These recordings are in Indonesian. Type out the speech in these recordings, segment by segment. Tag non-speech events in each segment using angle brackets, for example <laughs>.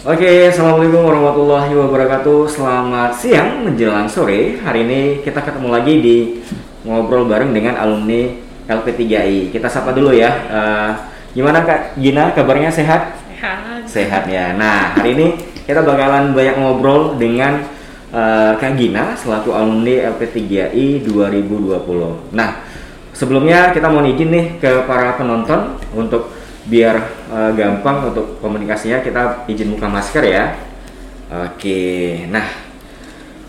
Oke, assalamualaikum warahmatullahi wabarakatuh. Selamat siang menjelang sore. Hari ini kita ketemu lagi di ngobrol bareng dengan alumni LP3I. Kita sapa dulu ya. Uh, gimana Kak Gina? Kabarnya sehat? Sehat. Sehat ya. Nah, hari ini kita bakalan banyak ngobrol dengan uh, Kak Gina selaku alumni LP3I 2020. Nah, sebelumnya kita mau izin nih ke para penonton untuk biar uh, gampang untuk komunikasinya kita izin buka masker ya oke nah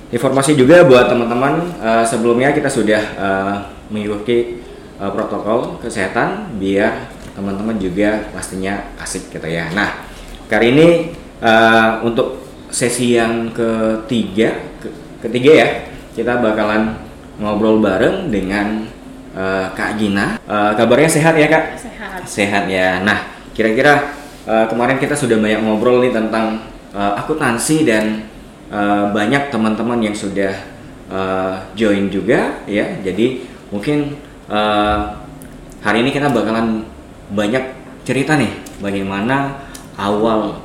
informasi juga buat teman-teman uh, sebelumnya kita sudah uh, mengikuti uh, protokol kesehatan biar teman-teman juga pastinya asik gitu ya nah kali ini uh, untuk sesi yang ketiga ke ketiga ya kita bakalan ngobrol bareng dengan uh, Kak Gina. Uh, kabarnya sehat ya Kak? Sehat. Sehat ya. Nah, kira-kira uh, kemarin kita sudah banyak ngobrol nih tentang uh, akuntansi dan uh, banyak teman-teman yang sudah uh, join juga ya. Jadi mungkin uh, hari ini kita bakalan banyak cerita nih bagaimana awal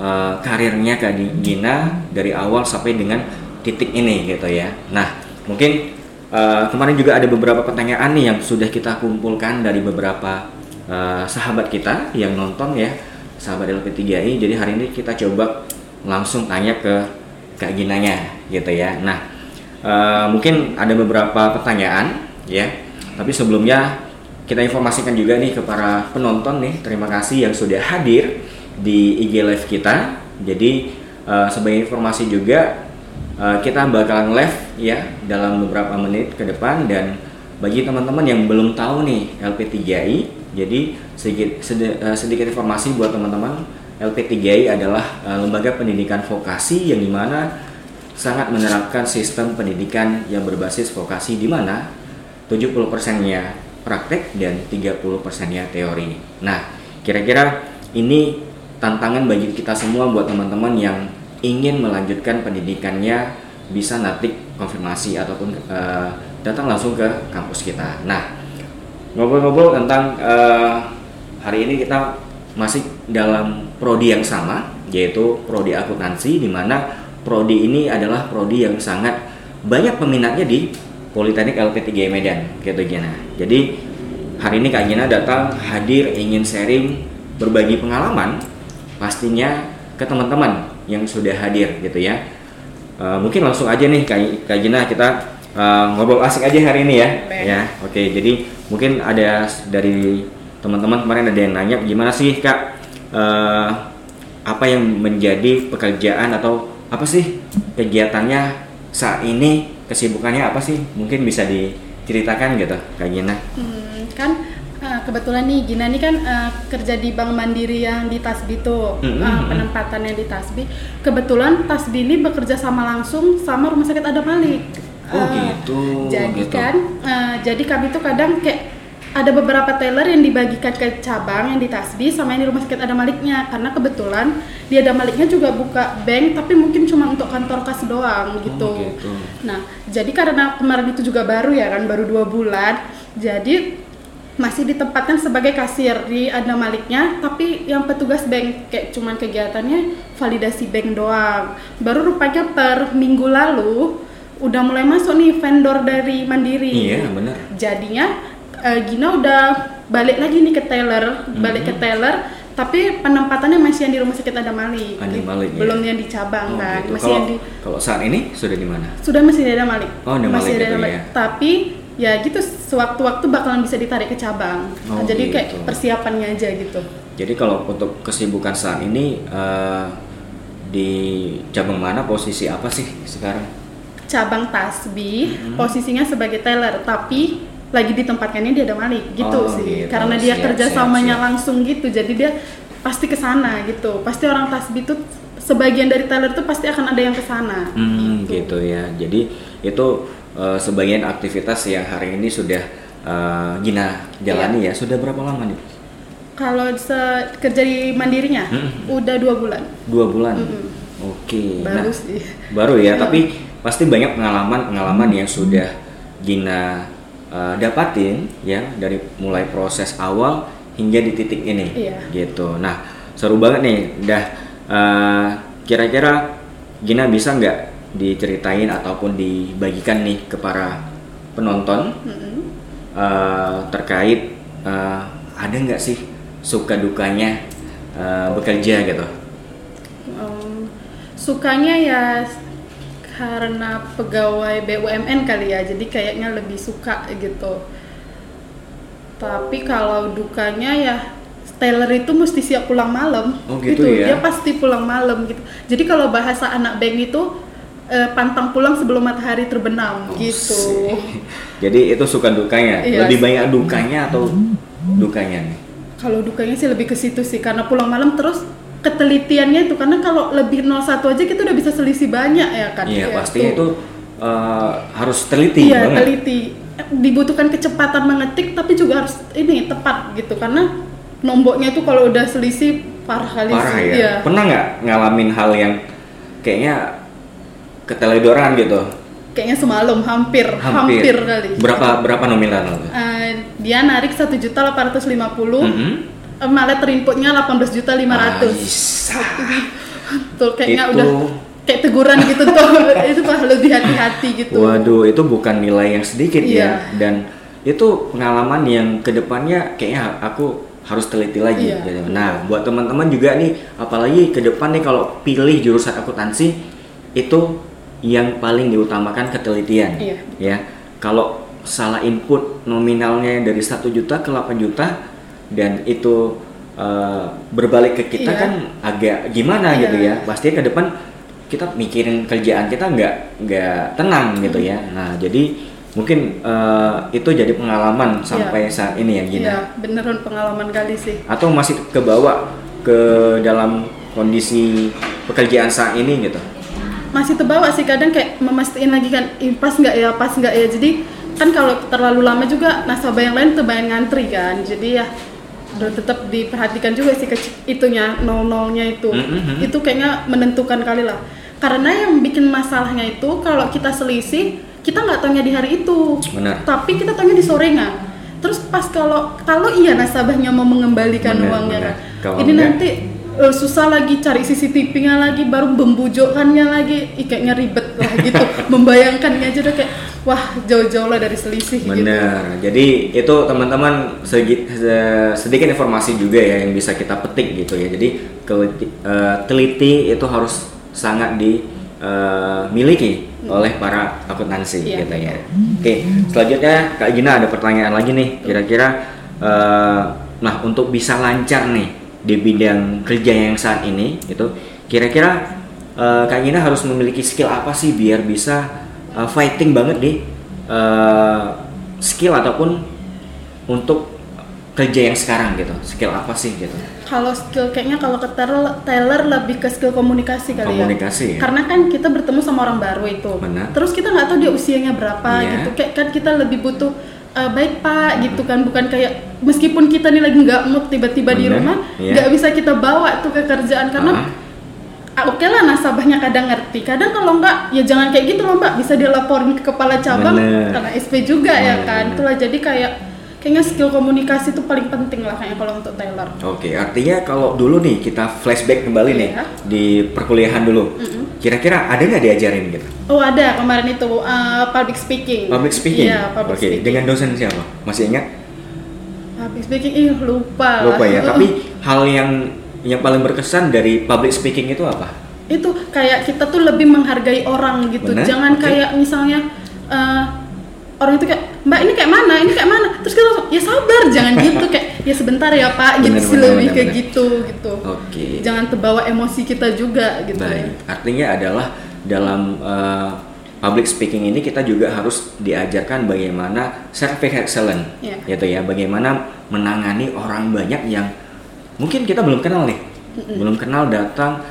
uh, karirnya Kak Gina dari awal sampai dengan titik ini gitu ya. Nah, mungkin Uh, kemarin juga ada beberapa pertanyaan nih yang sudah kita kumpulkan dari beberapa uh, sahabat kita yang nonton ya, sahabat LP3I. Jadi hari ini kita coba langsung tanya ke Kak Ginanya gitu ya. Nah, uh, mungkin ada beberapa pertanyaan ya. Tapi sebelumnya kita informasikan juga nih ke para penonton nih, terima kasih yang sudah hadir di IG live kita. Jadi uh, sebagai informasi juga uh, kita bakalan live ya dalam beberapa menit ke depan dan bagi teman-teman yang belum tahu nih LP3I jadi sedikit eh, sedikit informasi buat teman-teman LP3I adalah uh, lembaga pendidikan vokasi yang di mana sangat menerapkan sistem pendidikan yang berbasis vokasi di mana 70%-nya praktek dan 30%-nya teori. Nah, kira-kira ini tantangan bagi kita semua buat teman-teman yang ingin melanjutkan pendidikannya bisa nanti konfirmasi ataupun uh, datang langsung ke kampus kita. Nah, ngobrol-ngobrol tentang uh, hari ini kita masih dalam prodi yang sama, yaitu prodi akuntansi, di mana prodi ini adalah prodi yang sangat banyak peminatnya di Politeknik LP3 Medan, gitu Gina. Jadi hari ini Kak Gina datang hadir ingin sharing berbagi pengalaman, pastinya ke teman-teman yang sudah hadir gitu ya. Uh, mungkin langsung aja nih Kak, Kak Gina kita uh, ngobrol asik aja hari ini ya. Ya, oke. Okay, jadi mungkin ada dari teman-teman kemarin ada yang nanya gimana sih Kak uh, apa yang menjadi pekerjaan atau apa sih kegiatannya saat ini kesibukannya apa sih? Mungkin bisa diceritakan gitu Kak Gina. Hmm, kan Uh, kebetulan nih Gina nih kan uh, kerja di Bank Mandiri yang di Tasbi tuh Mm-hmm. uh, penempatannya di Tasbi. Kebetulan Tasbi ini bekerja sama langsung sama Rumah Sakit Adam Malik. Oh, Uh, gitu, Jadi gitu. kan, uh, jadi kami tuh kadang kayak ada beberapa teller yang dibagikan ke cabang yang di Tasbi sama yang di Rumah Sakit Adam Maliknya karena kebetulan di Adam Maliknya juga buka bank tapi mungkin cuma untuk kantor kas doang gitu. Oh, gitu. Nah, jadi karena kemarin itu juga baru ya kan, baru dua bulan, jadi masih ditempatkan sebagai kasir di ada maliknya, tapi yang petugas bank kayak cuman kegiatannya validasi bank doang. Baru rupanya per minggu lalu udah mulai masuk nih vendor dari Mandiri. Iya, benar. Jadinya eh, Gina udah balik lagi nih ke teller, balik Mhm. ke teller, tapi penempatannya masih yang di rumah sakit ada Malik. Adam Malik, ya. Belum yang di cabang Oh, kan, gitu. masih Kalau yang di kalau saat ini sudah di mana? sudah masih ada Malik. Oh, ada masih Malik ada gitu Malik. ya. Tapi ya gitu sewaktu-waktu bakalan bisa ditarik ke cabang. Oh, Jadi kayak gitu. persiapannya aja gitu. Jadi kalau untuk kesibukan saat ini eh, di cabang mana posisi apa sih sekarang? Cabang Tasbih Mhm. posisinya sebagai teller, tapi lagi ditempatkannya dia ada Malik gitu Oh, sih. gitu. Karena dia Siap, kerjasamanya siap, siap. langsung gitu. Jadi dia pasti ke sana gitu. Pasti orang Tasbih tuh sebagian dari teller tuh pasti akan ada yang ke sana. Hmm, gitu ya. Jadi itu eh, sebagian aktivitas yang hari ini sudah eh, Gina jalani Iya. ya. Sudah berapa lama nih? Kalau se- kerja di mandirinya Mhm. udah dua bulan. Dua bulan. Mm-mm. Oke. Baru Nah, sih. baru ya. Iya. Tapi pasti banyak pengalaman-pengalaman yang sudah Gina eh, dapatin ya dari mulai proses awal hingga di titik ini. Iya. Gitu. Nah, seru banget nih. Udah eh, kira-kira Gina bisa nggak diceritain ataupun dibagikan nih ke para penonton Mm-mm. eh, terkait eh, ada nggak sih suka dukanya eh, bekerja gitu? Em, sukanya ya karena pegawai BUMN kali ya jadi kayaknya lebih suka gitu tapi kalau dukanya ya Taylor itu mesti siap pulang malam Oh, gitu ya? dia pasti pulang malam gitu jadi kalau bahasa anak bank itu eh, pantang pulang sebelum matahari terbenam Oh, gitu sih. <laughs> Jadi itu suka dukanya. Iya. Lebih banyak dukanya atau dukanya nih? kalau dukanya sih lebih ke situ sih karena pulang malam terus ketelitiannya itu karena kalau lebih 01 aja kita udah bisa selisih banyak ya kan Iya, Ya, pastinya tuh. itu eh, harus teliti Iya, banget. teliti. Dibutuhkan kecepatan mengetik tapi juga harus ini tepat gitu karena nomboknya itu kalau udah selisih parah kali Parah sih. ya. Iya. Pernah nggak ngalamin hal yang kayaknya keteledoran gitu? Kayaknya semalam hampir hampir, kali. Berapa berapa nominal? Eh, dia narik satu juta delapan ratus lima puluh, Mhm. Malah terinputnya delapan belas juta lima ratus. Aisyah. Tuh kayaknya Itu- udah kayak teguran gitu tuh. <laughs> itu mah lebih hati-hati gitu. Waduh, itu bukan nilai yang sedikit Iya. ya. Dan itu pengalaman yang ke depannya kayaknya aku harus teliti lagi. Iya. gitu. Nah, buat teman-teman juga nih, apalagi ke depan nih kalau pilih jurusan akuntansi itu yang paling diutamakan ketelitian. Iya. Ya, kalau salah input nominalnya dari 1 juta ke 8 juta dan itu eh, berbalik ke kita Iya. kan agak gimana Iya. gitu ya. Pastinya ke depan kita mikirin kerjaan kita nggak nggak tenang gitu ya. Nah jadi mungkin eh, itu jadi pengalaman sampai saat ini ya Gina. Iya, beneran pengalaman kali sih. Atau masih kebawa ke dalam kondisi pekerjaan saat ini gitu. masih terbawa sih kadang kayak memastiin lagi kan "Ih, pas nggak ya pas nggak ya jadi kan kalau terlalu lama juga nasabah yang lain terbayang ngantri kan jadi ya udah tetap diperhatikan juga sih kecil itunya nol nolnya itu Mhm. itu kayaknya menentukan kali lah. Karena yang bikin masalahnya itu kalau kita selisih kita nggak taunya di hari itu. Benar. tapi kita taunya di sorenya terus pas kalau kalau iya nasabahnya mau mengembalikan Benar, uangnya benar. kan ini enggak- nanti eh, susah lagi cari CCTV-nya lagi baru membujukkannya lagi. Ih, kayaknya ribet lah gitu. <laughs> Membayangkannya aja udah kayak wah jauh-jauh lah dari selisih gitu Benar. Jadi itu teman-teman sedikit informasi juga ya yang bisa kita petik gitu ya. Jadi keliti- eh, teliti itu harus sangat dimiliki oleh para akuntansi Iya, gitu ya. Oke, selanjutnya Kak Gina ada pertanyaan lagi nih. Kira-kira eh, nah untuk bisa lancar nih di bidang kerja yang saat ini itu kira-kira eh, Kak Gina harus memiliki skill apa sih biar bisa eh, fighting banget di eh, skill ataupun untuk kerja yang sekarang gitu skill apa sih gitu kalau skill kayaknya kalau ke Taylor, lebih ke skill komunikasi kali Komunikasi ya? ya karena kan kita bertemu sama orang baru itu Benar. terus kita nggak tahu dia usianya berapa Iya. gitu kayak kan kita lebih butuh "Eh, baik pak gitu kan bukan kayak meskipun kita nih lagi nggak mood tiba-tiba di rumah iya. nggak bisa kita bawa tuh ke kerjaan karena Ah. Ah, oke lah nasabahnya kadang ngerti kadang kalau enggak ya jangan kayak gitu loh mbak bisa dia laporin ke kepala cabang Bener. karena SP juga ya Bener, kan bener. itulah jadi kayak kayaknya skill komunikasi itu paling penting lah kayaknya kalau untuk Taylor Oke, artinya kalau dulu nih kita flashback kembali nih Iya. di perkuliahan dulu. Kira-kira ada nggak diajarin gitu? oh ada kemarin itu uh, public speaking Public speaking. iya public Oke, speaking dengan dosen siapa? Masih ingat? public speaking ih lupa Lupa ya. Tapi hal yang yang paling berkesan dari public speaking itu apa? itu kayak kita tuh lebih menghargai orang gitu. Benar, jangan oke. kayak misalnya eh, orang itu kayak mbak ini kayak mana? Ini kayak mana? Terus kita langsung ya sabar jangan <laughs> gitu kayak ya sebentar ya pak. Gitu sih benar, lebih kayak gitu gitu. Oke. jangan terbawa emosi kita juga gitu. Baik, artinya adalah dalam uh, public speaking ini kita juga harus diajarkan bagaimana service excellent, Iya. gitu ya, bagaimana menangani orang banyak yang mungkin kita belum kenal nih, belum kenal datang,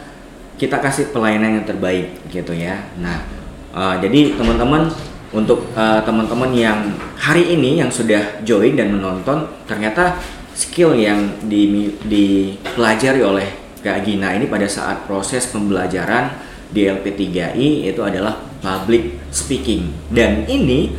kita kasih pelayanan yang terbaik, gitu ya. Nah, uh, jadi teman-teman untuk uh, teman-teman yang hari ini yang sudah join dan menonton, ternyata skill yang di- dipelajari oleh Kak Gina ini pada saat proses pembelajaran di LP3I itu adalah public speaking dan ini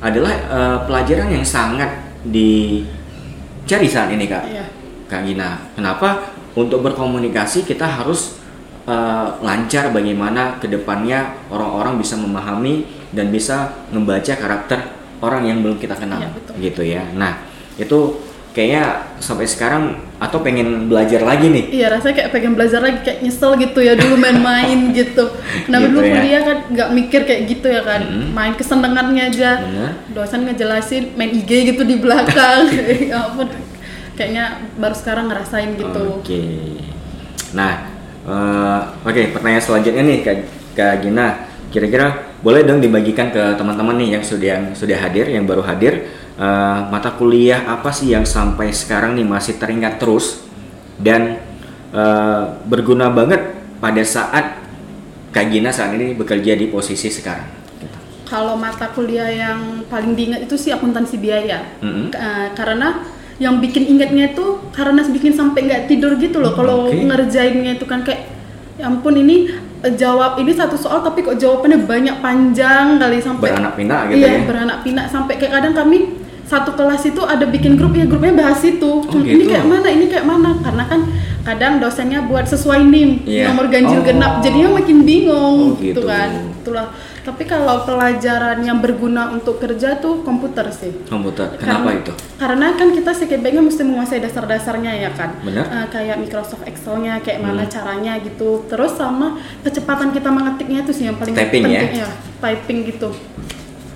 adalah eh, pelajaran yang sangat dicari saat ini Kak Iya. Kak Gina. Kenapa? Untuk berkomunikasi kita harus eh, lancar bagaimana ke depannya orang-orang bisa memahami dan bisa membaca karakter orang yang belum kita kenal Iya, betul. gitu ya nah itu kayaknya sampai sekarang atau pengen belajar lagi nih Iya rasanya kayak pengen belajar lagi kayak nyesel gitu ya dulu main-main <laughs> gitu. Kenapa Gitu dulu ya. kuliah kan nggak mikir kayak gitu ya kan, Mm-mm. main kesenangannya aja. Bener. Dosen ngejelasin main IG gitu di belakang. <laughs> ya ampun. Kayaknya baru sekarang ngerasain gitu. Oke. Nah, eh, oke pertanyaan selanjutnya nih Kak, Kak Gina, kira-kira boleh dong dibagikan ke teman-teman nih yang sudah yang sudah hadir, yang baru hadir, eh, mata kuliah apa sih yang sampai sekarang nih masih teringat terus dan eh, berguna banget pada saat Kak Gina saat ini bekerja di posisi sekarang. Kalau mata kuliah yang paling diingat itu sih akuntansi biaya. Mm-mm. Eh, karena yang bikin ingatnya itu karena bikin sampai nggak tidur gitu loh. Kalau Oke. ngerjainnya itu kan kayak ya ampun ini eh, jawab ini satu soal tapi kok jawabannya banyak panjang kali sampai Beranak pinak gitu iya, ya. beranak pinak sampai kayak kadang kami satu kelas itu ada bikin grup ya grupnya bahas itu. Cuma Ini gitu. kayak mana? Ini kayak mana? Karena kan kadang dosennya buat sesuai NIM, Iya. nomor ganjil Oh. genap. Jadinya makin bingung Oh, gitu. gitu kan. Itulah. Tapi kalau pelajaran yang berguna untuk kerja tuh komputer sih. Komputer. Kenapa Karena- itu? Karena kan kita sebaiknya mesti menguasai dasar-dasarnya ya kan. Benar. Eh, kayak Microsoft Excel-nya kayak mana Hmm. caranya gitu. Terus sama kecepatan kita mengetiknya itu sih yang paling Typing ya? penting ya. Typing gitu.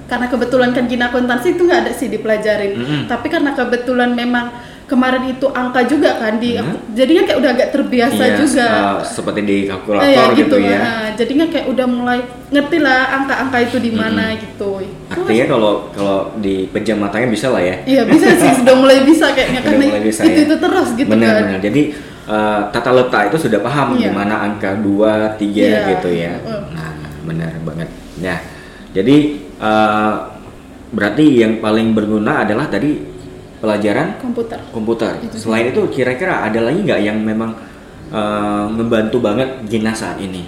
Karena kebetulan kan gina akuntansi itu nggak ada sih dipelajarin. Mm-mm. Tapi karena kebetulan memang kemarin itu angka juga kan di Hmm. jadinya kayak udah agak terbiasa Iya, juga. eh, seperti di kalkulator Iya, gitu, ya. Nah, jadinya kayak udah mulai ngerti lah angka-angka itu di mana Mm-mm. gitu. Artinya kalau kalau di pejam matanya bisa lah ya. Iya bisa sih <laughs> sudah mulai bisa kayaknya karena mulai bisa itu ya. itu terus gitu benar, kan. benar. Jadi eh, tata letak itu sudah paham Iya. di mana angka 2, 3 Iya. gitu ya. Uh. Nah, benar banget. Ya. Jadi eh, berarti yang paling berguna adalah tadi pelajaran Komputer. komputer. Itu. Selain itu kira-kira ada lagi nggak yang memang eh, membantu banget Gina saat ini?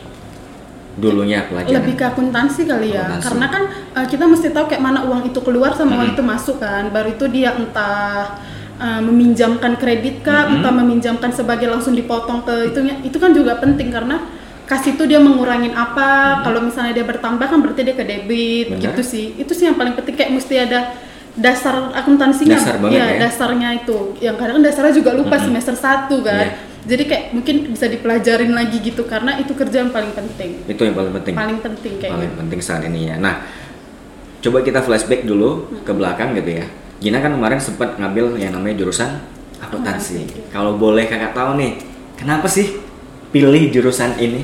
Dulunya pelajaran. Lebih ke akuntansi kali ya. Akuntansi. Karena kan uh, kita mesti tahu kayak mana uang itu keluar sama uang Mm-mm. itu masuk kan. Baru itu dia entah uh, meminjamkan kredit kah, Mm-mm. entah meminjamkan sebagai langsung dipotong ke itunya. Itu kan juga penting karena kasih itu dia mengurangin apa. Kalau misalnya dia bertambah kan berarti dia ke debit Benar. gitu sih. Itu sih yang paling penting kayak mesti ada dasar akuntansinya. Dasar banget Iya, ya. dasarnya itu. Yang kadang dasarnya juga lupa Mm-mm. semester 1 kan. Iya. Jadi kayak mungkin bisa dipelajarin lagi gitu karena itu kerjaan paling penting Itu yang paling penting. paling penting kayaknya. paling penting saat ini ya. Nah, coba kita flashback dulu ke belakang gitu ya. Gina kan kemarin sempat ngambil yang namanya jurusan akuntansi. Akuntansi. Kalau boleh kakak tahu nih, kenapa sih pilih jurusan ini?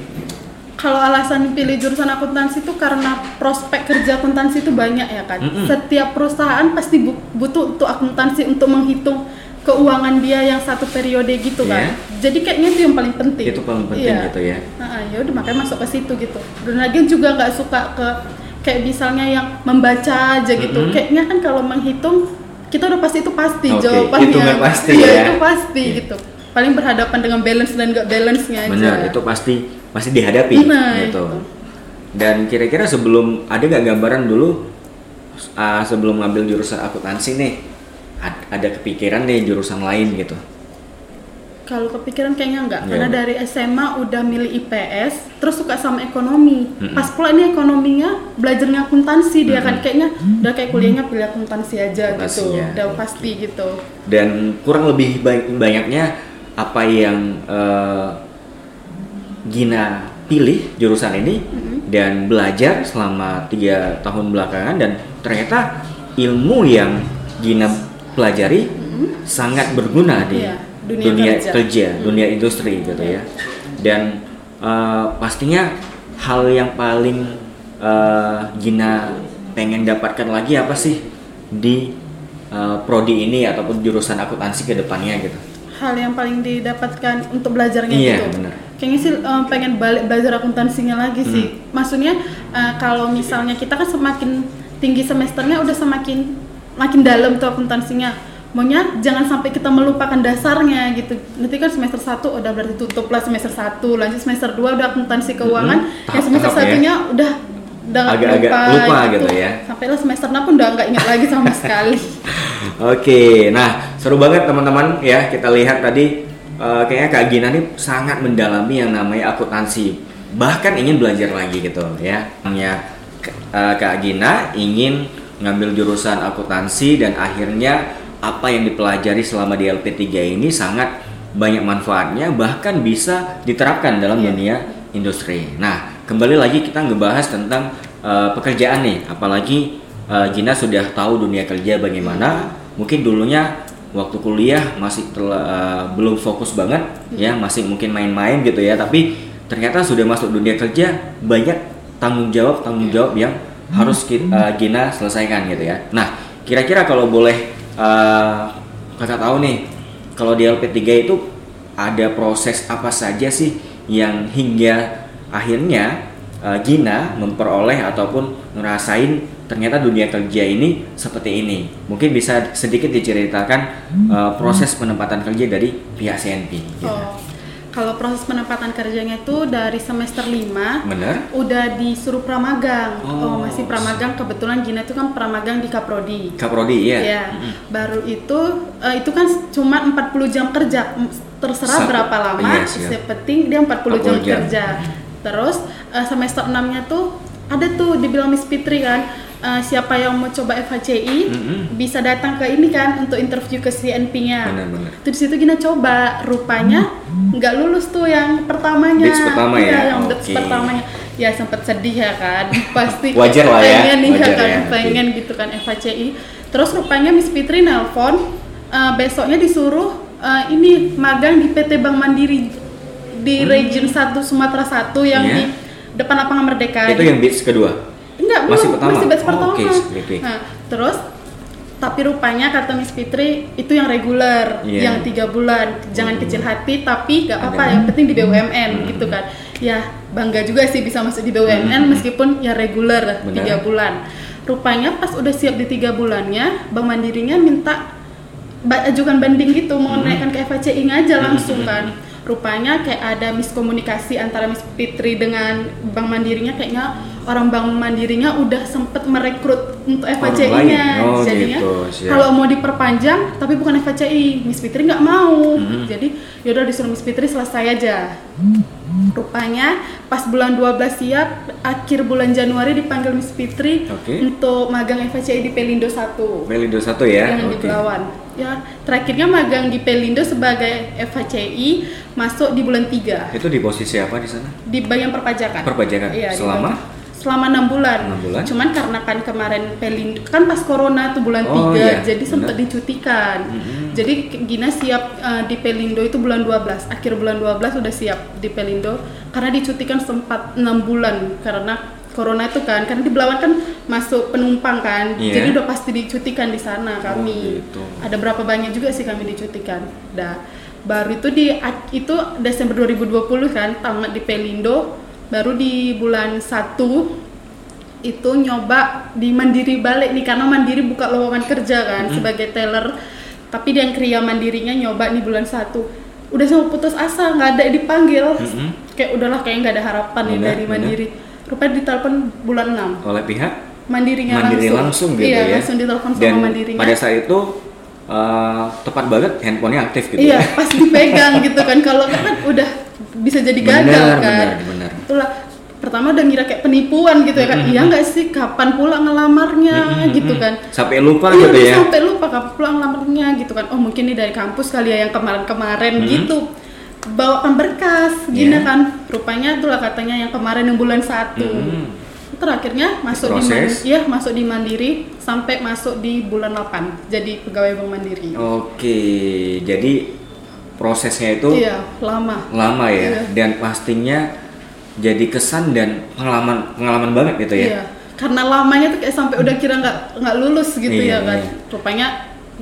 Kalau alasan pilih jurusan akuntansi itu karena prospek kerja akuntansi itu banyak ya kan. Mm-mm. Setiap perusahaan pasti bu- butuh untuk akuntansi untuk menghitung keuangan dia yang satu periode gitu kan. Iya. Jadi kayaknya itu yang paling penting. Itu paling penting Iya. gitu ya. Nah, ya udah makanya masuk ke situ gitu. Dan lagi juga nggak suka ke kayak misalnya yang membaca aja gitu. Mm-mm. Kayaknya kan kalau menghitung kita udah pasti itu pasti Oke, jawabannya. hitungan pasti <laughs> Iya, ya. itu pasti Iya. gitu. Paling berhadapan dengan balance dan nggak balance-nya aja. Benar, itu pasti pasti dihadapi gitu. itu. Dan kira-kira sebelum ada nggak gambaran dulu uh, sebelum ngambil jurusan akuntansi nih ad- ada kepikiran nih jurusan lain gitu. Kalau kepikiran kayaknya enggak, Iya, karena dari SMA udah milih IPS, terus suka sama ekonomi. Mm-mm. Pas pula ini ekonominya belajarnya akuntansi dia kan kayaknya udah kayak kuliahnya pilih akuntansi aja gitu, ya, udah oke. pasti gitu. dan kurang lebih ba- banyaknya apa yang eh, Gina pilih jurusan ini Mhm. dan belajar selama tiga tahun belakangan dan ternyata ilmu yang Gina pelajari Mhm. sangat berguna di Iya, dunia kerja. Hmm. dunia industri gitu ya dan eh, pastinya hal yang paling eh, Gina pengen dapatkan lagi apa sih di eh, prodi ini ataupun jurusan akuntansi ke depannya gitu Hal yang paling didapatkan untuk belajarnya Iya, gitu. benar. Kayaknya sih eh, pengen balik belajar akuntansinya lagi Hmm. sih. Maksudnya eh, kalau misalnya kita kan semakin tinggi semesternya udah semakin makin dalam tuh akuntansinya. Maunya jangan sampai kita melupakan dasarnya gitu. Nanti kan semester 1 udah berarti tutup lah semester 1, lanjut semester 2 udah akuntansi keuangan. Mm-mm. Yang semester Tahap-tahap ya. satunya udah udah Agak-agak lupa gitu ya. Sampai lah semester 6 pun udah nggak ingat lagi sama <laughs> sekali. Oke, nah seru banget teman-teman ya kita lihat tadi eh, kayaknya Kak Gina nih sangat mendalami yang namanya akuntansi, bahkan ingin belajar lagi gitu ya. Eh, Kak Gina ingin ngambil jurusan akuntansi dan akhirnya apa yang dipelajari selama di LP3 ini sangat banyak manfaatnya bahkan bisa diterapkan dalam Iya. dunia industri. Nah, kembali lagi kita ngebahas tentang eh, pekerjaan nih, apalagi eh, Gina sudah tahu dunia kerja bagaimana. Mungkin dulunya waktu kuliah masih tel- eh, belum fokus banget ya, masih mungkin main-main gitu ya, tapi ternyata sudah masuk dunia kerja banyak tanggung jawab tanggung jawab yang harus ki- eh, Gina selesaikan gitu ya. Nah, kira-kira kalau boleh eh, kakak tahu nih, kalau di LP3 itu ada proses apa saja sih yang hingga akhirnya eh, Gina memperoleh ataupun ngerasain ternyata dunia kerja ini seperti ini. Mungkin bisa sedikit diceritakan eh, proses penempatan kerja dari pihak CNP. gitu. Oh, kalau proses penempatan kerjanya itu dari semester 5 Bener? udah disuruh pramagang. Oh. Oh, masih pramagang kebetulan Gina itu kan pramagang di Kaprodi. Kaprodi ya. Ya, baru itu eh, itu kan cuma 40 jam kerja. Terserah berapa lama, iya sih, ya. yang penting dia 40, jam, 40 jam. kerja. Terus eh, semester 6-nya tuh ada tuh dibilang Miss Fitri kan eh, siapa yang mau coba FHCI Mm-mm. bisa datang ke ini kan untuk interview ke CNP-nya. Benar-benar. Terus itu Gina coba, rupanya nggak lulus tuh yang pertamanya. Batch pertama Iya, ya? yang batch Oke. pertamanya. Ya sempat sedih ya kan, <laughs> pasti. Wajar lah ya, Pengen nih wajar kan, ya, pengen gitu kan FHCI. Terus rupanya Miss Fitri nelpon, eh, besoknya disuruh eh, ini magang di PT Bank Mandiri di Region 1 Sumatera 1 yang Hmm. Iya. di depan lapangan Merdeka. Itu yang batch kedua. Enggak, Masih belum, pertama? masih batch Oh, pertama. oke. Nah, terus tapi rupanya kata Miss Fitri itu yang reguler, Iya. yang tiga bulan, jangan kecil hati, tapi gak apa-apa, yang penting di BUMN Hmm. gitu kan. Ya bangga juga sih bisa masuk di BUMN Hmm. meskipun ya reguler tiga bulan. Rupanya pas udah siap di tiga bulannya, Bank Mandirinya minta ajukan banding gitu mau Hmm. naikkan ke FHCI aja langsung kan rupanya kayak ada miskomunikasi antara Miss Fitri dengan Bank Mandirinya kayaknya orang Bank Mandirinya udah sempet merekrut untuk FHCI-nya lain. Oh, jadinya gitu, kalau mau diperpanjang tapi bukan FHCI Miss Fitri nggak mau Mhm. jadi yaudah disuruh Miss Fitri selesai aja rupanya pas bulan 12 siap akhir bulan Januari dipanggil Miss Fitri Oke. untuk magang FHCI di Pelindo 1 Pelindo satu ya. yang di Oke. Belawan. Ya, terakhirnya magang di Pelindo sebagai FHCI masuk di bulan 3 Itu di posisi apa di sana? di bagian perpajakan. Perpajakan. Di Selama? selama enam bulan. Bulan. Cuman karena kan kemarin Pelindo kan pas corona tuh bulan Oh, 3 iya, jadi sempat dicutikan. Mhm. Jadi Gina siap eh, di Pelindo itu bulan 12, akhir bulan 12 udah siap di Pelindo karena dicutikan sempat enam bulan karena corona itu kan karena di Belawan kan masuk penumpang kan Iya. jadi udah pasti dicutikan di sana kami Oh, gitu. ada berapa banyak juga sih kami dicutikan dah baru itu di itu Desember 2020 kan tamat di Pelindo baru di bulan 1 itu nyoba di Mandiri balik nih karena Mandiri buka lowongan kerja kan sebagai teller tapi yang kriya mandirinya nyoba nih bulan 1 udah sama putus asa nggak ada yang dipanggil Mhm. kayak udahlah kayak nggak ada harapan nih Benar, dari. Mandiri rupanya ditelepon bulan 6 Oleh pihak mandirinya Mandiri langsung, langsung gitu iya, ya. langsung ditelepon Dan sama mandirinya. pada saat itu eh, tepat banget handphonenya aktif gitu iya ya. pas dipegang gitu kan. Kalau kan udah bisa jadi gagal Benar, kan. benar, benar. itulah pertama udah ngira kayak penipuan gitu ya kan iya nggak sih? Kapan pula ngelamarnya? Gitu kan. Sampai lupa Iya, gitu ya. sampai lupa kapan pula ngelamarnya gitu kan. Oh mungkin ini dari kampus kali ya yang kemarin-kemarin Mm-mm. gitu bawakan berkas gini Iya. kan rupanya itulah katanya yang kemarin yang bulan satu Mm-mm. terakhirnya masuk di Proses. Mandiri, ya masuk di Mandiri sampai masuk di bulan 8 jadi pegawai Bank Mandiri. Oke, jadi prosesnya itu Iya, lama. lama ya Iya. dan pastinya jadi kesan dan pengalaman pengalaman banget gitu ya. Iya. Karena lamanya tuh kayak sampai udah kira nggak nggak lulus gitu Iya, ya kan. iya. Rupanya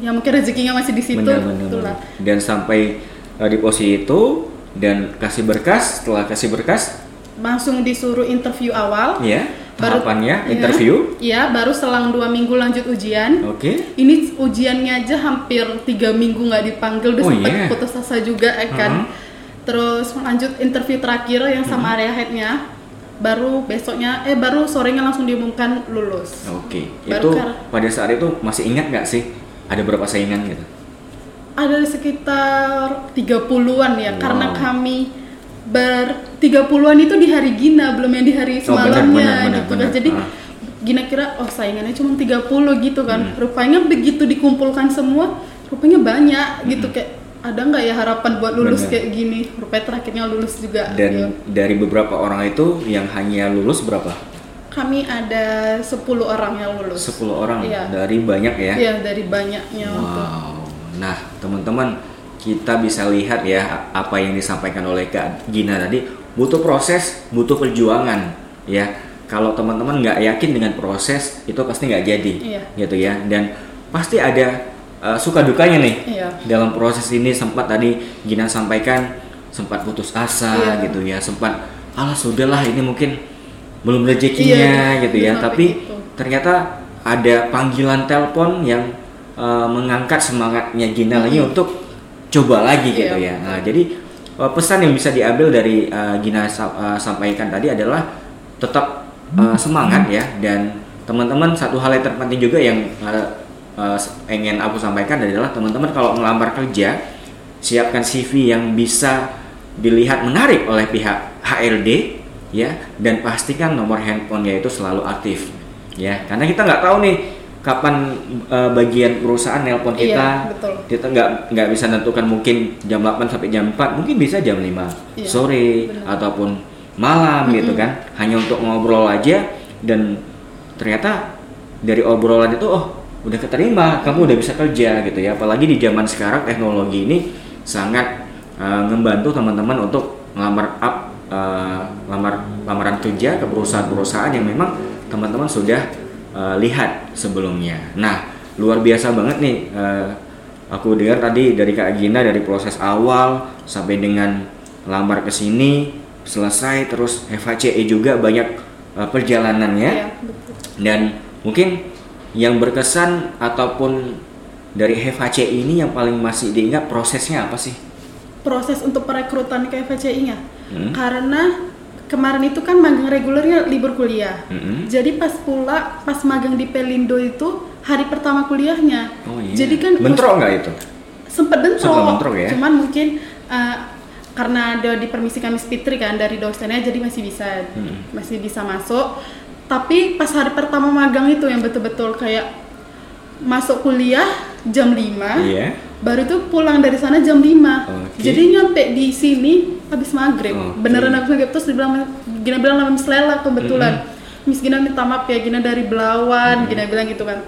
ya mungkin rezekinya masih di situ. Benar, benar, benar. Dan sampai uh, di posisi itu dan kasih berkas, setelah kasih berkas, Langsung disuruh interview awal. ya Baru- tahapannya Iya. interview. Iya, baru selang dua minggu lanjut ujian. Oke. Ini ujiannya aja hampir tiga minggu nggak dipanggil, udah Oh, sempet iya. putus asa juga ya kan. Mhm. Terus lanjut interview terakhir yang sama area headnya, baru besoknya, eh baru sorenya langsung diumumkan lulus. Oke. Baru itu pada saat itu masih ingat nggak sih ada berapa saingan gitu? Ada sekitar 30-an ya Wow. karena kami ber 30-an itu di hari Gina belum yang di hari Oh, semalamnya benar, benar, gitu kan. Jadi Ah. Gina kira oh saingannya cuma 30 gitu kan. Hmm. Rupanya begitu dikumpulkan semua rupanya banyak gitu kayak ada nggak ya harapan buat lulus Hmm. Benar. kayak gini? Rupanya terakhirnya lulus juga. Dan ya. dari beberapa orang itu yang hanya lulus berapa? Kami ada 10 orang yang lulus. 10 orang Iya. dari banyak ya. Iya, dari banyaknya untuk Wow. Nah, teman-teman, kita bisa lihat ya apa yang disampaikan oleh Kak Gina tadi butuh proses, butuh perjuangan ya. Kalau teman-teman nggak yakin dengan proses, itu pasti nggak jadi, Iya. gitu ya. Dan pasti ada uh, suka dukanya nih Iya. dalam proses ini. Sempat tadi Gina sampaikan sempat putus asa, Iya. gitu ya. Sempat, alah sudahlah ini mungkin belum rezekinya, Iya, gitu ya. Tapi gitu. ternyata ada panggilan telepon yang uh, mengangkat semangatnya Gina lagi untuk coba lagi gitu Iya. ya. Nah, jadi uh, pesan yang bisa diambil dari uh, Gina uh, sampaikan tadi adalah tetap uh, semangat ya dan teman-teman satu hal yang terpenting juga yang uh, uh, ingin aku sampaikan adalah teman-teman kalau melamar kerja siapkan CV yang bisa dilihat menarik oleh pihak HRD ya dan pastikan nomor handphonenya itu selalu aktif ya karena kita nggak tahu nih kapan uh, bagian perusahaan nelpon Iya, kita betul. kita nggak nggak bisa nentukan mungkin jam 8 sampai jam 4 mungkin bisa jam 5 Iya, sore benar. ataupun malam gitu kan hanya untuk ngobrol aja dan ternyata dari obrolan itu oh udah keterima kamu udah bisa kerja gitu ya apalagi di zaman sekarang teknologi ini sangat uh, membantu teman-teman untuk melamar up uh, lamar lamaran kerja ke perusahaan-perusahaan yang memang teman-teman sudah uh, lihat sebelumnya nah luar biasa banget nih uh, aku dengar tadi dari Kak Gina dari proses awal sampai dengan lamar ke sini selesai terus FHCE juga banyak uh, perjalanannya Iya, betul. dan mungkin yang berkesan ataupun dari HVC ini yang paling masih diingat prosesnya apa sih? proses untuk perekrutan ke FHCI-nya. Hmm. Karena kemarin itu kan magang regulernya libur kuliah. Mm-mm. Jadi pas pula pas magang di Pelindo itu hari pertama kuliahnya. Oh iya. Jadi kan bentrok nggak itu? sempet bentrok. Bentrok ya? Cuman mungkin uh, karena ada dipermisikan Miss Fitri kan dari dosennya jadi masih bisa Hmm. masih bisa masuk. Tapi pas hari pertama magang itu yang betul-betul kayak masuk kuliah jam 5 Iya. Baru tuh pulang dari sana jam 5 Oke. jadi nyampe di sini habis maghrib. Oke. beneran habis maghrib terus dibilang Gina bilang nama Miss Lela kebetulan. Miss Gina minta maaf ya Gina dari Belawan. Gina bilang gitu kan.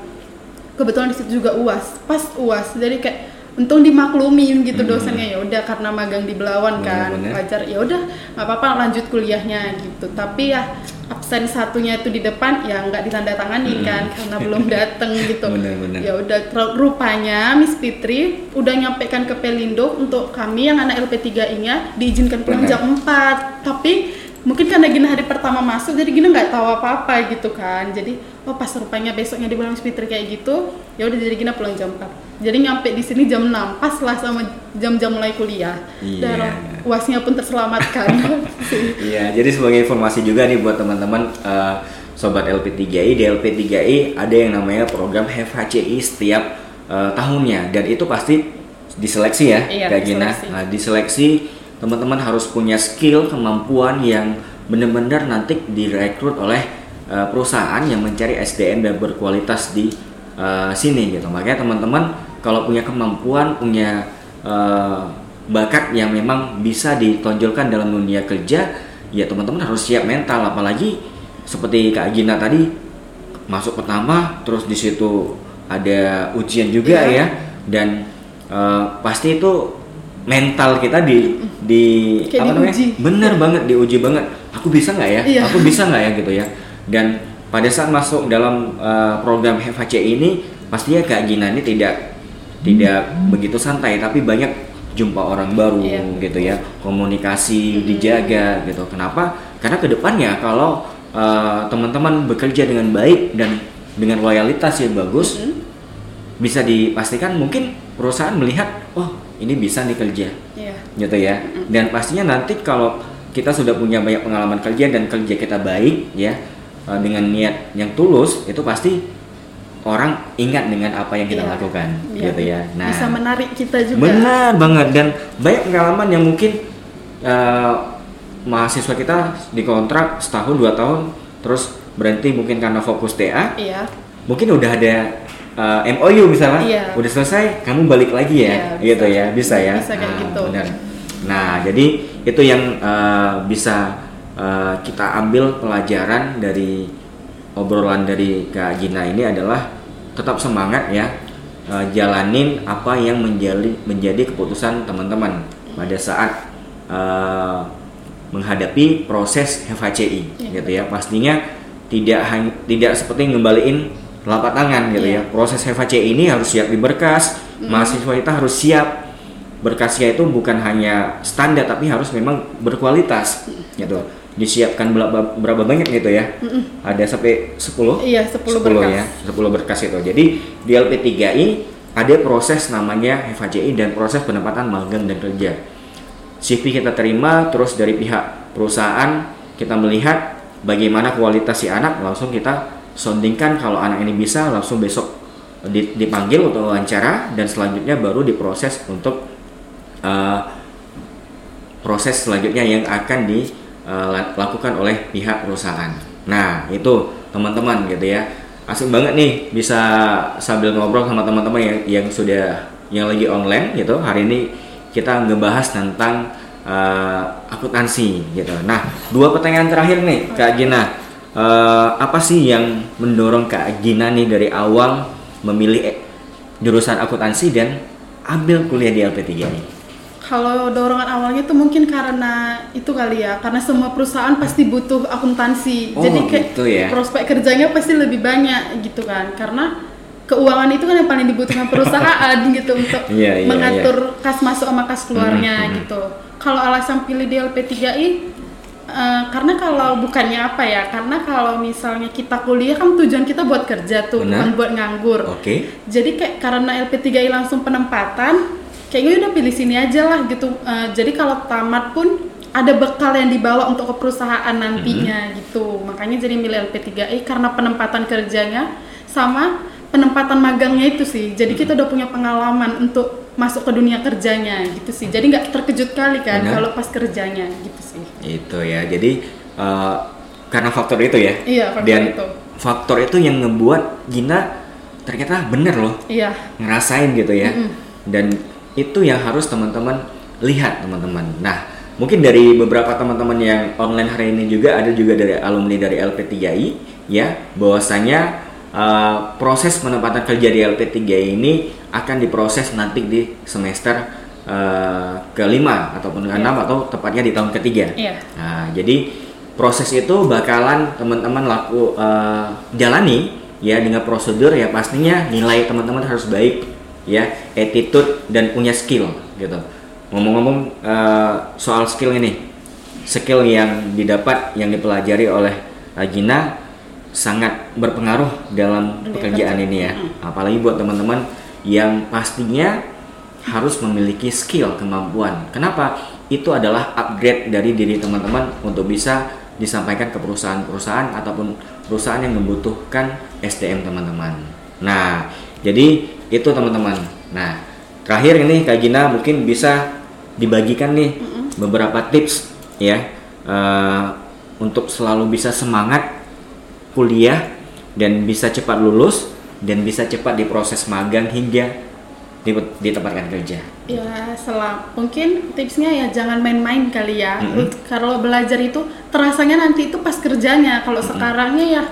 Kebetulan di situ juga uas pas uas jadi kayak untung dimaklumin gitu dosennya. Ya udah karena magang di Belawan kan Bener-bener. wajar. Ya udah nggak apa-apa lanjut kuliahnya gitu. Tapi ya absen satunya itu di depan ya nggak ditandatangani kan karena belum <laughs> dateng gitu. Ya udah rupanya Miss Fitri udah nyampaikan ke Pelindo untuk kami yang anak LP3I-nya diizinkan pulang jam 4 tapi mungkin karena Gina hari pertama masuk jadi Gina nggak tahu apa-apa gitu kan jadi oh pas rupanya besoknya dibilang Miss Fitri kayak gitu ya udah jadi Gina pulang jam 4 jadi nyampe di sini jam 6 pas lah sama jam-jam mulai kuliah Iya. dan uasnya pun terselamatkan <laughs> Iya, jadi sebagai informasi juga nih buat teman-teman eh, sobat LP3I, di LP3I ada yang namanya program HVCI setiap eh, tahunnya dan itu pasti diseleksi ya, Iya, Kak Gina. diseleksi. Nah, diseleksi teman-teman harus punya skill, kemampuan yang benar-benar nanti direkrut oleh eh, perusahaan yang mencari SDM dan berkualitas di eh, sini gitu. Makanya teman-teman kalau punya kemampuan, punya eh, bakat yang memang bisa ditonjolkan dalam dunia kerja, ya teman-teman harus siap mental. Apalagi seperti Kak Gina tadi masuk pertama, terus di situ ada ujian juga Iya. ya, dan eh, pasti itu mental kita di di Kayak apa namanya? diuji. Bener banget diuji banget. Aku bisa nggak ya? Iya. Aku bisa nggak ya gitu ya? Dan pada saat masuk dalam eh, program HVC ini, pastinya Kak Gina ini tidak tidak begitu santai, tapi banyak jumpa orang baru Iya. gitu ya, komunikasi dijaga gitu. Kenapa? Karena ke depannya kalau eh, teman-teman bekerja dengan baik dan dengan loyalitas yang bagus, Mm-mm. bisa dipastikan mungkin perusahaan melihat, oh ini bisa nih kerja Iya. gitu ya dan pastinya nanti kalau kita sudah punya banyak pengalaman kerja dan kerja kita baik ya eh, dengan niat yang tulus itu pasti orang ingat dengan apa yang kita Iya. lakukan Iya. gitu ya. Nah, bisa menarik kita juga benar banget dan banyak pengalaman yang mungkin eh, mahasiswa kita dikontrak setahun dua tahun terus berhenti mungkin karena fokus TA iya mungkin udah ada uh, MOU misalnya Iya. udah selesai kamu balik lagi ya Iya, gitu bisa. ya bisa ya Bisa kayak Nah, gitu. benar nah jadi itu yang uh, bisa uh, kita ambil pelajaran dari obrolan dari Kak Gina ini adalah tetap semangat ya uh, jalanin apa yang menjadi menjadi keputusan teman-teman pada saat uh, menghadapi proses FHCI Iya. gitu ya pastinya tidak hanya tidak seperti ngembaliin telapak tangan gitu ya. Iya. proses FHCI ini harus siap di berkas mahasiswa kita harus siap. Berkasnya itu bukan hanya standar tapi harus memang berkualitas gitu. Disiapkan berapa, berapa banyak gitu ya. Ada sampai 10 iya 10, berkas. ya 10 berkas itu. Jadi di LP3I ada proses namanya FHCI dan proses penempatan magang dan kerja. CV kita terima terus dari pihak perusahaan kita melihat bagaimana kualitas si anak langsung kita sondingkan kalau anak ini bisa langsung besok di- dipanggil untuk wawancara dan selanjutnya baru diproses untuk uh, proses selanjutnya yang akan dilakukan oleh pihak perusahaan. Nah itu teman-teman gitu ya asik banget nih bisa sambil ngobrol sama teman-teman yang yang sudah yang lagi online gitu hari ini kita ngebahas tentang uh, akuntansi gitu. Nah dua pertanyaan terakhir nih Kak Gina Uh, apa sih yang mendorong Kak Gina nih dari awal memilih eh, jurusan akuntansi dan ambil kuliah di LP3 ini? Kalau dorongan awalnya tuh mungkin karena itu kali ya, karena semua perusahaan pasti butuh akuntansi. Oh, Jadi kayak gitu ya. prospek kerjanya pasti lebih banyak gitu kan. Karena keuangan itu kan yang paling dibutuhkan perusahaan <laughs> gitu untuk Iya, iya, mengatur kas masuk sama kas keluarnya Mhm, mhm. gitu. Kalau alasan pilih di LP3I eh, karena kalau bukannya apa ya? Karena kalau misalnya kita kuliah kan tujuan kita buat kerja tuh, Benar. bukan buat nganggur. Oke. Jadi kayak karena LP3I langsung penempatan, kayaknya udah pilih sini aja lah gitu. Eh, jadi kalau tamat pun ada bekal yang dibawa untuk ke perusahaan nantinya gitu. Makanya jadi milih LP3I karena penempatan kerjanya sama penempatan magangnya itu sih. Jadi kita udah punya pengalaman untuk masuk ke dunia kerjanya gitu sih. Jadi nggak terkejut kali kan kalau pas kerjanya gitu sih. Itu ya. Jadi uh, karena faktor itu ya. Iya, faktor dan itu. faktor itu yang ngebuat Gina ternyata bener loh Iya. ngerasain gitu ya. Mm-mm. Dan itu yang harus teman-teman lihat teman-teman. Nah, mungkin dari beberapa teman-teman yang online hari ini juga ada juga dari alumni dari LP3I ya, bahwasanya uh, proses penempatan kerja di LP3 ini akan diproses nanti di semester uh, kelima ataupun keenam atau tepatnya di tahun ketiga. Iya. Nah, jadi proses itu bakalan teman-teman laku uh, jalani ya dengan prosedur ya pastinya nilai teman-teman harus baik ya, attitude dan punya skill gitu. Ngomong-ngomong uh, soal skill ini, skill yang didapat yang dipelajari oleh Gina sangat berpengaruh dalam Dunia pekerjaan kerja. ini ya. Mm. Apalagi buat teman-teman yang pastinya harus memiliki skill kemampuan. Kenapa? Itu adalah upgrade dari diri teman-teman untuk bisa disampaikan ke perusahaan-perusahaan ataupun perusahaan yang membutuhkan SDM teman-teman. Nah, jadi itu teman-teman. Nah, terakhir ini Kak Gina mungkin bisa dibagikan nih beberapa tips ya eh, untuk selalu bisa semangat kuliah dan bisa cepat lulus dan bisa cepat diproses magang hingga di- ditempatkan kerja. Ya, selam. Mungkin tipsnya ya jangan main-main kali ya. Mm-mm. Kalau belajar itu terasanya nanti itu pas kerjanya. Kalau sekarangnya ya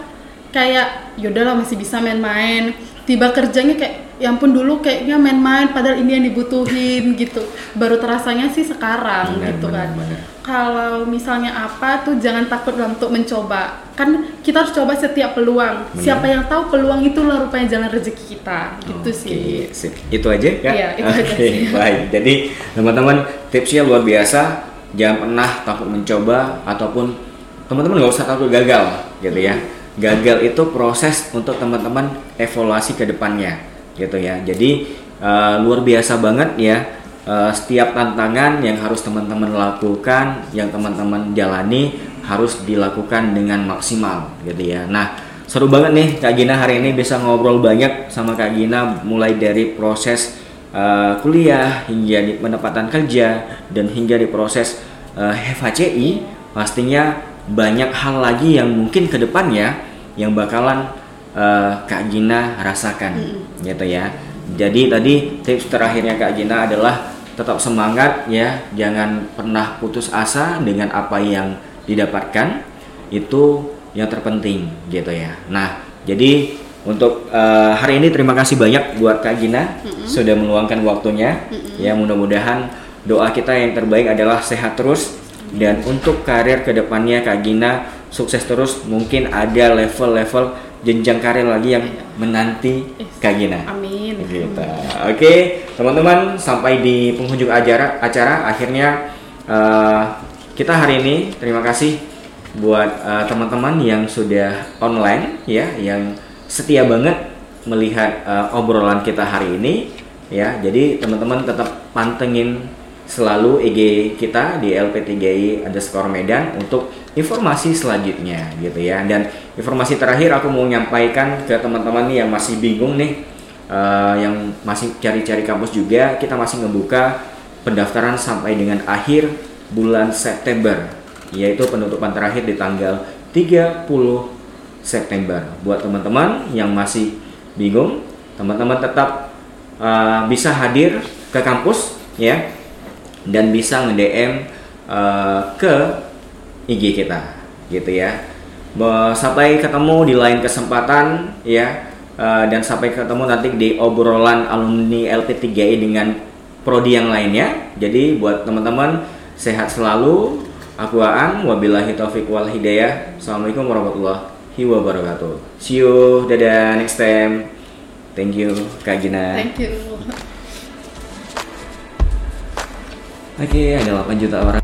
kayak yaudahlah masih bisa main-main. Tiba kerjanya kayak ya ampun dulu kayaknya main-main padahal ini yang dibutuhin gitu. Baru terasanya sih sekarang Benar, gitu kan. benar. Kalau misalnya apa tuh jangan takut untuk mencoba. Kan kita harus coba setiap peluang. Benar. Siapa yang tahu peluang itulah rupanya jalan rezeki kita. Gitu Oke, sih. sip. Itu aja ya? Iya, itu Oke, aja sih. baik. Jadi teman-teman tipsnya luar biasa. Jangan pernah takut mencoba ataupun teman-teman nggak usah takut gagal, gitu ya. Gagal itu proses untuk teman-teman evaluasi ke depannya, gitu ya. Jadi eh, luar biasa banget ya. Eh, setiap tantangan yang harus teman-teman lakukan, yang teman-teman jalani harus dilakukan dengan maksimal, gitu ya. Nah, seru banget nih Kak Gina hari ini bisa ngobrol banyak sama Kak Gina mulai dari proses uh, kuliah hingga di pendapatan kerja dan hingga di proses uh, pastinya banyak hal lagi yang mungkin ke depannya yang bakalan uh, Kak Gina rasakan mm. gitu ya. Jadi tadi tips terakhirnya Kak Gina adalah tetap semangat ya, jangan pernah putus asa dengan apa yang didapatkan itu yang terpenting gitu ya. Nah, jadi untuk uh, hari ini terima kasih banyak buat Kak Gina mm-hmm. sudah meluangkan waktunya. Mm-hmm. Ya mudah-mudahan doa kita yang terbaik adalah sehat terus dan untuk karir ke depannya Kak Gina sukses terus. Mungkin ada level-level jenjang karir lagi yang menanti Kak Gina. Amin. Gitu. Oke, teman-teman sampai di penghujung acara acara akhirnya uh, kita hari ini terima kasih buat uh, teman-teman yang sudah online ya, yang setia banget melihat uh, obrolan kita hari ini ya. Jadi teman-teman tetap pantengin selalu IG kita di LP3I underscore Medan untuk informasi selanjutnya gitu ya. Dan informasi terakhir aku mau nyampaikan ke teman-teman yang masih bingung nih, uh, yang masih cari-cari kampus juga, kita masih ngebuka pendaftaran sampai dengan akhir bulan September yaitu penutupan terakhir di tanggal 30 September. Buat teman-teman yang masih bingung, teman-teman tetap uh, bisa hadir ke kampus ya dan bisa nge-DM uh, ke IG kita gitu ya. Sampai ketemu di lain kesempatan ya uh, dan sampai ketemu nanti di obrolan alumni LP3I dengan prodi yang lainnya. Jadi buat teman-teman sehat selalu, Aku Aan, wabillahi taufiq wal hidayah. Assalamualaikum warahmatullahi wabarakatuh. See you, dadah next time. Thank you, Kak Gina. Thank you. Oke, okay, ada 8 juta orang.